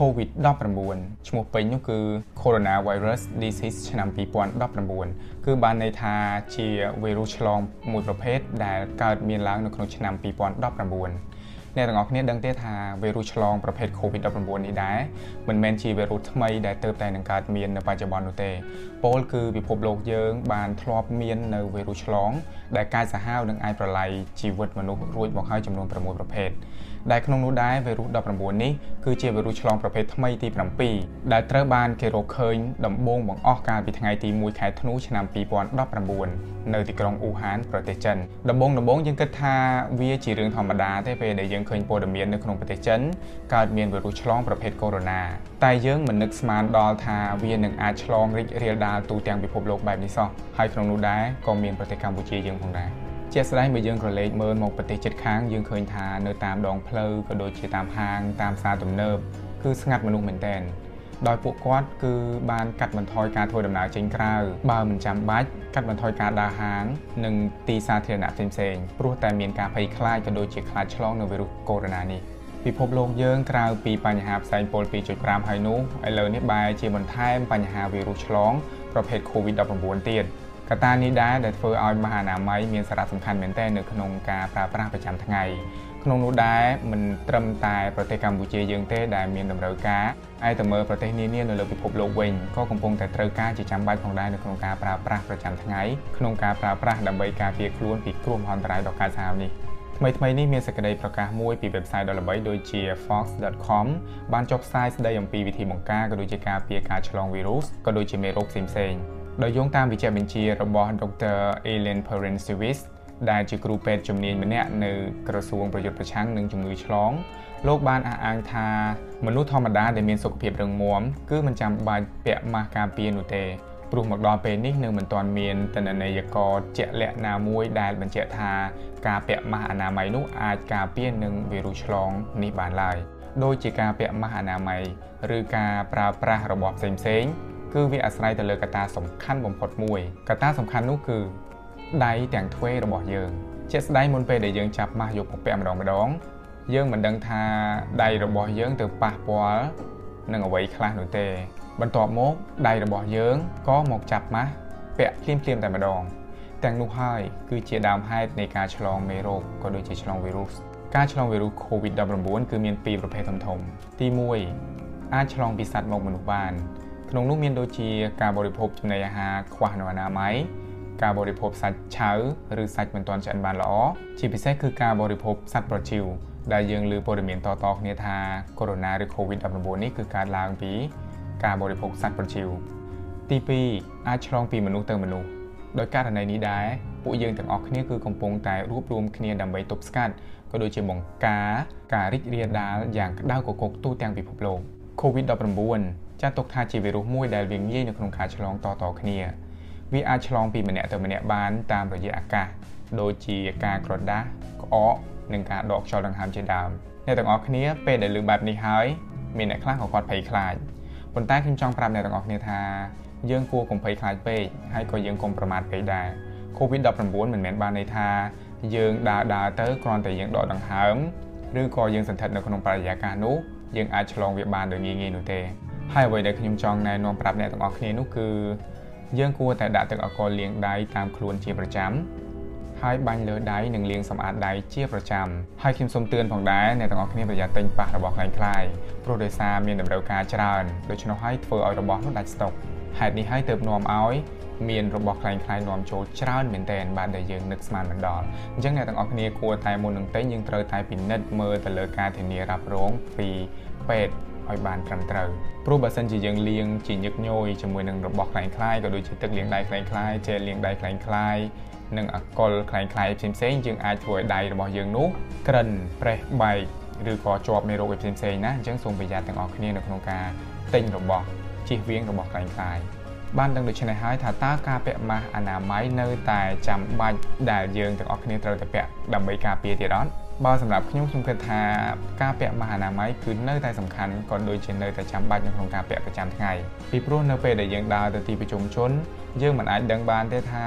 COVID-19 ឈ្មោះពេញនោះគឺ Coronavirus Disease ឆ្នាំ2019គឺបានន័យថាជាវីរុសឆ្លងមួយប្រភេទដែលកើតមានឡើងនៅក្នុងឆ្នាំ2019អ្នកទាំងអស់គ្នាដឹងទេថាវីរុសឆ្លងប្រភេទ COVID-19 នេះដែរមិនមែនជាវីរុសថ្មីដែលទើបតែនឹងកើតមាននៅបច្ចុប្បន្ននោះទេពោលគឺពិភពលោកយើងបានធ្លាប់មាននៅវីរុសឆ្លងដែលកាចសាហាវនិងអាចប្រឡាយជីវិតមនុស្សរួចមកហើយចំនួន6ប្រភេទ ដែលក្នុងនោះដែរវីរុស19នេះគឺជាវីរុសឆ្លងប្រភេទថ្មីទី7ដែលត្រូវបានគេរកឃើញដំបូងបង្អស់កាលពីថ្ងៃទី1ខែធ្នូឆ្នាំ2019នៅទីក្រុងអ៊ូហានប្រទេសចិនដំបូងដំបូងយើងគិតថាវាជារឿងធម្មតាទេពេលដែលយើងឃើញព័ត៌មាននៅក្នុងប្រទេសចិនកើតមានវីរុសឆ្លងប្រភេទកូវីដ -19 តែយើងមិននឹកស្មានដល់ថាវានឹងអាចឆ្លងរីករាលដាលទូទាំងពិភពលោកបែបនេះសោះហើយក្នុងនោះដែរក៏មានប្រទេសកម្ពុជាយើងផងដែរ ជាក់ស្ដែងបើយើងក្រឡេកមើលមកប្រទេសជិតខាងយើងឃើញថានៅតាមដងផ្លូវក៏ដូចជាតាមហាងតាមផ្សារទំនើបគឺស្ងាត់មនុស្សមែនទែនដោយពួកគាត់គឺបានកាត់បន្ថយការធ្វើដំណើរចេញក្រៅបើមិនចាំបាច់កាត់បន្ថយការដើរហាង និងទីសាធារណៈផ្សេងៗព្រោះតែមានការភ័យខ្លាចក៏ដូចជាខ្លាចឆ្លងនៅវីរុសកូវីដ -19 នេះពិភពលោកយើងក្រៅពីបញ្ហាផ្សែងពុល2.5ហើយនោះឥឡូវនេះបែរជាបន្ថែមបញ្ហាវីរុសឆ្លងប្រភេទ COVID-19 ទៀត កត្តានេះដែរដែលធ្វើឲ្យមហាអនាម័យមានសារៈសំខាន់មែនទែននៅក្នុងការប្រើប្រាស់ប្រចាំថ្ងៃក្នុងនោះដែរមិនត្រឹមតែប្រទេសកម្ពុជាយើងទេដែលមានតម្រូវការឯទៅមើលប្រទេសនានានៅលើពិភពលោកវិញក៏កំពុងតែត្រូវការជាចាំបាច់ផងដែរនៅក្នុងការប្រើប្រាស់ប្រចាំថ្ងៃក្នុងការប្រើប្រាស់ដើម្បីការពារខ្លួនពីគ្រោះមហន្តរាយដ៏កាចសាហាវនេះថ្មីថ្មីនេះមានសេចក្តីប្រកាសមួយពី website ដ៏ល្បីដូចជា fox.com បានចុះផ្សាយស្តីអំពីវិធីបង្ការក៏ដូចជាការពារការឆ្លងវីរុសក៏ដូចជាមេរោគផ្សេងៗ ដោយយោងតាមវិជ្ជាបញ្ជារបស់ Dr. Ellen Perrin-Sivis ដែលជាគ្រូពេទ្យជំនាញម្នាក់នៅក្រសួងប្រយុទ្ធប្រឆាំងនឹងជំងឺឆ្លងលោកបានអះអាងថាមនុស្សធម្មតាដែលមានសុខភាពរឹងមាំគឺមិនចាំបាច់ពាក់ម៉ាស់ការពារនោះទេព្រោះមកដល់ពេលនេះនៅមិនទាន់មានតនន័យករជាក់លាក់ណាមួយដែលបញ្ជាក់ថាការពាក់ម៉ាស់អនាម័យនោះអាចការពារនឹងវីរុសឆ្លងនេះបានឡើយដូចជាការពាក់ម៉ាស់អនាម័យឬការប្រើប្រាស់របស់ផ្សេងៗ គឺវាអាស្រ័យទៅលើកត្តាសំខាន់បំផុតមួយកត្តាសំខាន់នោះគឺដៃទាំងទ្វេរបស់យើងជាក់ស្ដែងមុនពេលដែលយើងចាប់ម៉ាស់យកមកពាក់ម្ដងម្ដងយើងមិនដឹងថាដៃរបស់យើងទៅប៉ះពាល់នឹងអ្វីខ្លះនោះទេ បន្ទាប់មកដៃរបស់យើងក៏មកចាប់ម៉ាស់ពាក់ភ្លាមភ្លាមតែម្ដង ទាំងនោះហើយគឺជាដើមហេតុនៃការឆ្លងមេរោគក៏ដូចជាឆ្លងវីរុសការឆ្លងវីរុស COVID-19 គឺមានពីរប្រភេទធំៗទី1អាចឆ្លងពីសត្វមកមនុស្សបាន ក្នុងនោះមានដូចជាការបរិភោគចំណីអាហារខ្វះនៅអនាម័យការបរិភោគសាច់ឆៅឬសាច់មិនទាន់ឆ្អិនបានល្អជាពិសេសគឺការបរិភោគសត្វប្រជៀវដែលយើងឮព័ត៌មានតៗគ្នាថាកូវីដ -19 ឬ COVID-19 នេះគឺកើតឡើងពីការបរិភោគសត្វប្រជៀវទី2អាចឆ្លងពីមនុស្សទៅមនុស្សដោយករណីនេះដែរពួកយើងទាំងអស់គ្នាគឺកំពុងតែរួបរวมគ្នាដើម្បីទប់ស្កាត់ក៏ដូចជាបង្ការការរីករាលដាលយ៉ាងក្តៅគគុកទូទាំងពិភពលោក COVID-19 ចាត់ទុកថាជាវីរុសមួយដែលវាងាយនៅក្នុងការឆ្លងតៗគ្នាវាអាចឆ្លងពីម្នាក់ទៅម្នាក់បានតាមរយៈអាកាសដូចជាការក្រដាស់ក្អកនិងការដកខ្យល់ដង្ហើមជាដើមអ្នកទាំងអស់គ្នាពេលដែលឮបែបនេះហើយមានអ្នកខ្លះក៏គាត់ភ័យខ្លាចប៉ុន្តែខ្ញុំចង់ប្រាប់អ្នកទាំងអស់គ្នាថាយើងគួរកុំភ័យខ្លាចពេកហើយក៏យើងកុំប្រមាថពេកដែរ COVID-19 មិនមែនបានន័យថាយើងដើរដើរទៅគ្រាន់តែយើងដកដង្ហើមឬក៏យើងសន្តិដ្ឋនៅក្នុងបរិយាកាសនោះយើងអាចឆ្លងវាបានដោយងាយៗនោះទេ ហើយអ្វីដែលខ្ញុំចង់ណែនាំប្រាប់អ្នកទាំងអស់គ្នានោះគឺយើងគួរតែដាក់ទឹកអាល់កុលលាងដៃតាមខ្លួនជាប្រចាំហើយបាញ់លើដៃនិងលាងសម្អាតដៃជាប្រចាំហើយខ្ញុំសូមទឿនផងដែរអ្នកទាំងអស់គ្នាប្រយ័ត្នទិញប៉ះរបស់ខ្លាំងខ្លាយព្រោះដោយសារមានតម្រូវការច្រើនដូច្នោះហើយធ្វើឲ្យរបស់នោះដាច់ស្តុកហេតុនេះហើយទើបនាំឲ្យមានរបស់ខ្លាំងខ្លាយនាំចូលច្រើនមែនទែនបាទដែលយើងនឹកស្មានមិនដល់អញ្ចឹងអ្នកទាំងអស់គ្នាគួរតែមុននឹងទិញយើងត្រូវតែពិនិត្យមើលទៅលើការធានារ៉ាប់រងពីពេទ្យ ឲ្យបានត្រឹមត្រូវព្រោះបើសិនជាយើងលាងជាញឹកញយជាមួយនឹងរបស់คล้ายៗក៏ដូចជាទឹកលាងដៃคล้ายៗជែលលាងដៃคล้ายៗនិងអាកុលคล้ายៗផ្សេងៗយើងអាចធ្វើឲ្យដៃរបស់យើងនោះក្រិនប្រេះបែកឬក៏ជាប់មេរោគផ្សេងៗណាអញ្ចឹងសូមប្រយ័ត្នទាំងអស់គ្នានៅក្នុងការទិញរបស់ជិះវៀងរបស់คล้ายៗបានដឹងដូច្នេះហើយថាតើការពាក់ម៉ាស់អនាម័យនៅតែចាំបាច់ដែលយើងទាំងអស់គ្នាត្រូវតែពាក់ដើម្បីការពារទៀតអត់ បើសម្រាប់ខ្ញុំខ្ញុំគិតថាការពាក់ម៉ាស់អនាម័យគឺនៅតែសំខាន់ក៏ដូចជានៅតែចាំបាច់នៅក្នុងការពាក់ប្រចាំថ្ងៃពីព្រោះនៅពេលដែលយើងដើរទៅទីប្រជុំជនយើងមិនអាចដឹងបានទេថា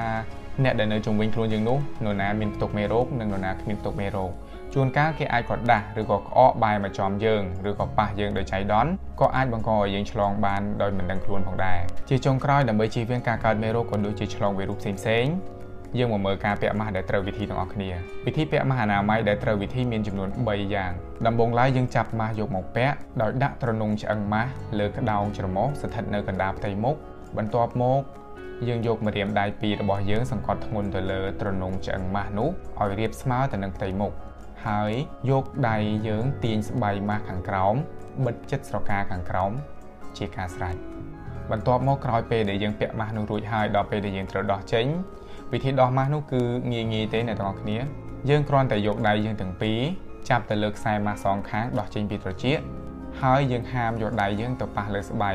អ្នកដែលនៅជុំវិញខ្លួនយើងនោះនរណាមានផ្ទុកមេរោគនិងនរណាគ្មានផ្ទុកមេរោគហជួនកាលគេអាចក្រដាស់ឬក៏ក្អកបាយមកចំយើងឬក៏ប៉ះយើងដោយចៃដន្យក៏អាចបង្កឲ្យយើងឆ្លងបានដោយមិនដឹងខ្លួនផងដែរជាចុងក្រោយដើម្បីជៀសវាងការកើតមេរោគក៏ដូចជាឆ្លងវីរុសផ្សេងៗ យើងមកមើលការពាក់ម៉ាស់ដែលត្រូវវិធីទាំងអស់គ្នាវិធីពាក់ម៉ាស់អនាម័យដែលត្រូវវិធីមានចំនួន3យ៉ាងដំបូងឡើយយើងចាប់ម៉ាស់យកមកពាក់ដោយដាក់ទ្រនុងឆ្អឹងម៉ាស់លើក្តោងច្រមុះស្ថិតនៅកណ្ដាលផ្ទៃមុខបន្ទាប់មកយើងយកម្រាមដៃពីររបស់យើងសង្កត់ធ្ងន់ទៅលើទ្រនុងឆ្អឹងម៉ាស់នោះឲ្យរាបស្មើទៅនឹងផ្ទៃមុខហើយយកដៃយើងទាញស្បៃម៉ាស់ខាងក្រោមបិទចិត្តស្រកាខាងក្រោមជាការស្រេចបន្ទាប់មកក្រោយពេលដែលយើងពាក់ម៉ាស់នោះរួចហើយដល់ពេលដែលយើងត្រូវដោះចេញ វិធីដោះម៉ាស់នោះគឺងាយងាយទេអ្នកទាំងអស់គ្នា យើងគ្រាន់តែយកដៃយើងទាំងពីរចាប់ទៅលើខ្សែម៉ាស់សងខាងដោះចេញពីត្រចៀកហើយយើងហាមយកដៃយើងទៅប៉ះលើស្បៃ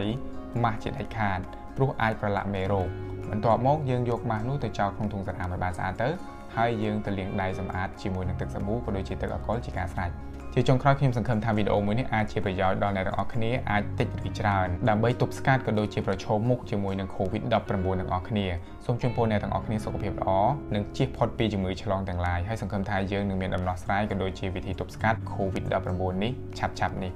ម៉ាស់ជាដាច់ខាតព្រោះអាចប្រឡាក់មេរោគបន្ទាប់មកយើងយកម៉ាស់នោះទៅចោលក្នុងធុងសារ៉ាមឲ្យបានស្អាតទៅ ហើយយើងទៅលាងដៃសម្អាតជាមួយនឹងទឹកសាប៊ូក៏ដូចជាទឹកអាល់កុលជាការស្រេចជាចុងក្រោយខ្ញុំសង្ឃឹមថាវីដេអូមួយនេះអាចជាប្រយោជន៍ដល់អ្នកទាំងអស់គ្នាអាចតិចឬច្រើនដើម្បីទប់ស្កាត់ក៏ដូចជាប្រឈមមុខជាមួយនឹង COVID-19 ទាំងអស់គ្នាសូមជូនពរអ្នកទាំងអស់គ្នាសុខភាពល្អនិងជៀសផុតពីជំងឺឆ្លងទាំងឡាយហើយសង្ឃឹមថាយើងនឹងមានដំណោះស្រាយក៏ដូចជាវិធីទប់ស្កាត់ COVID-19 នេះឆាប់ៗនេះ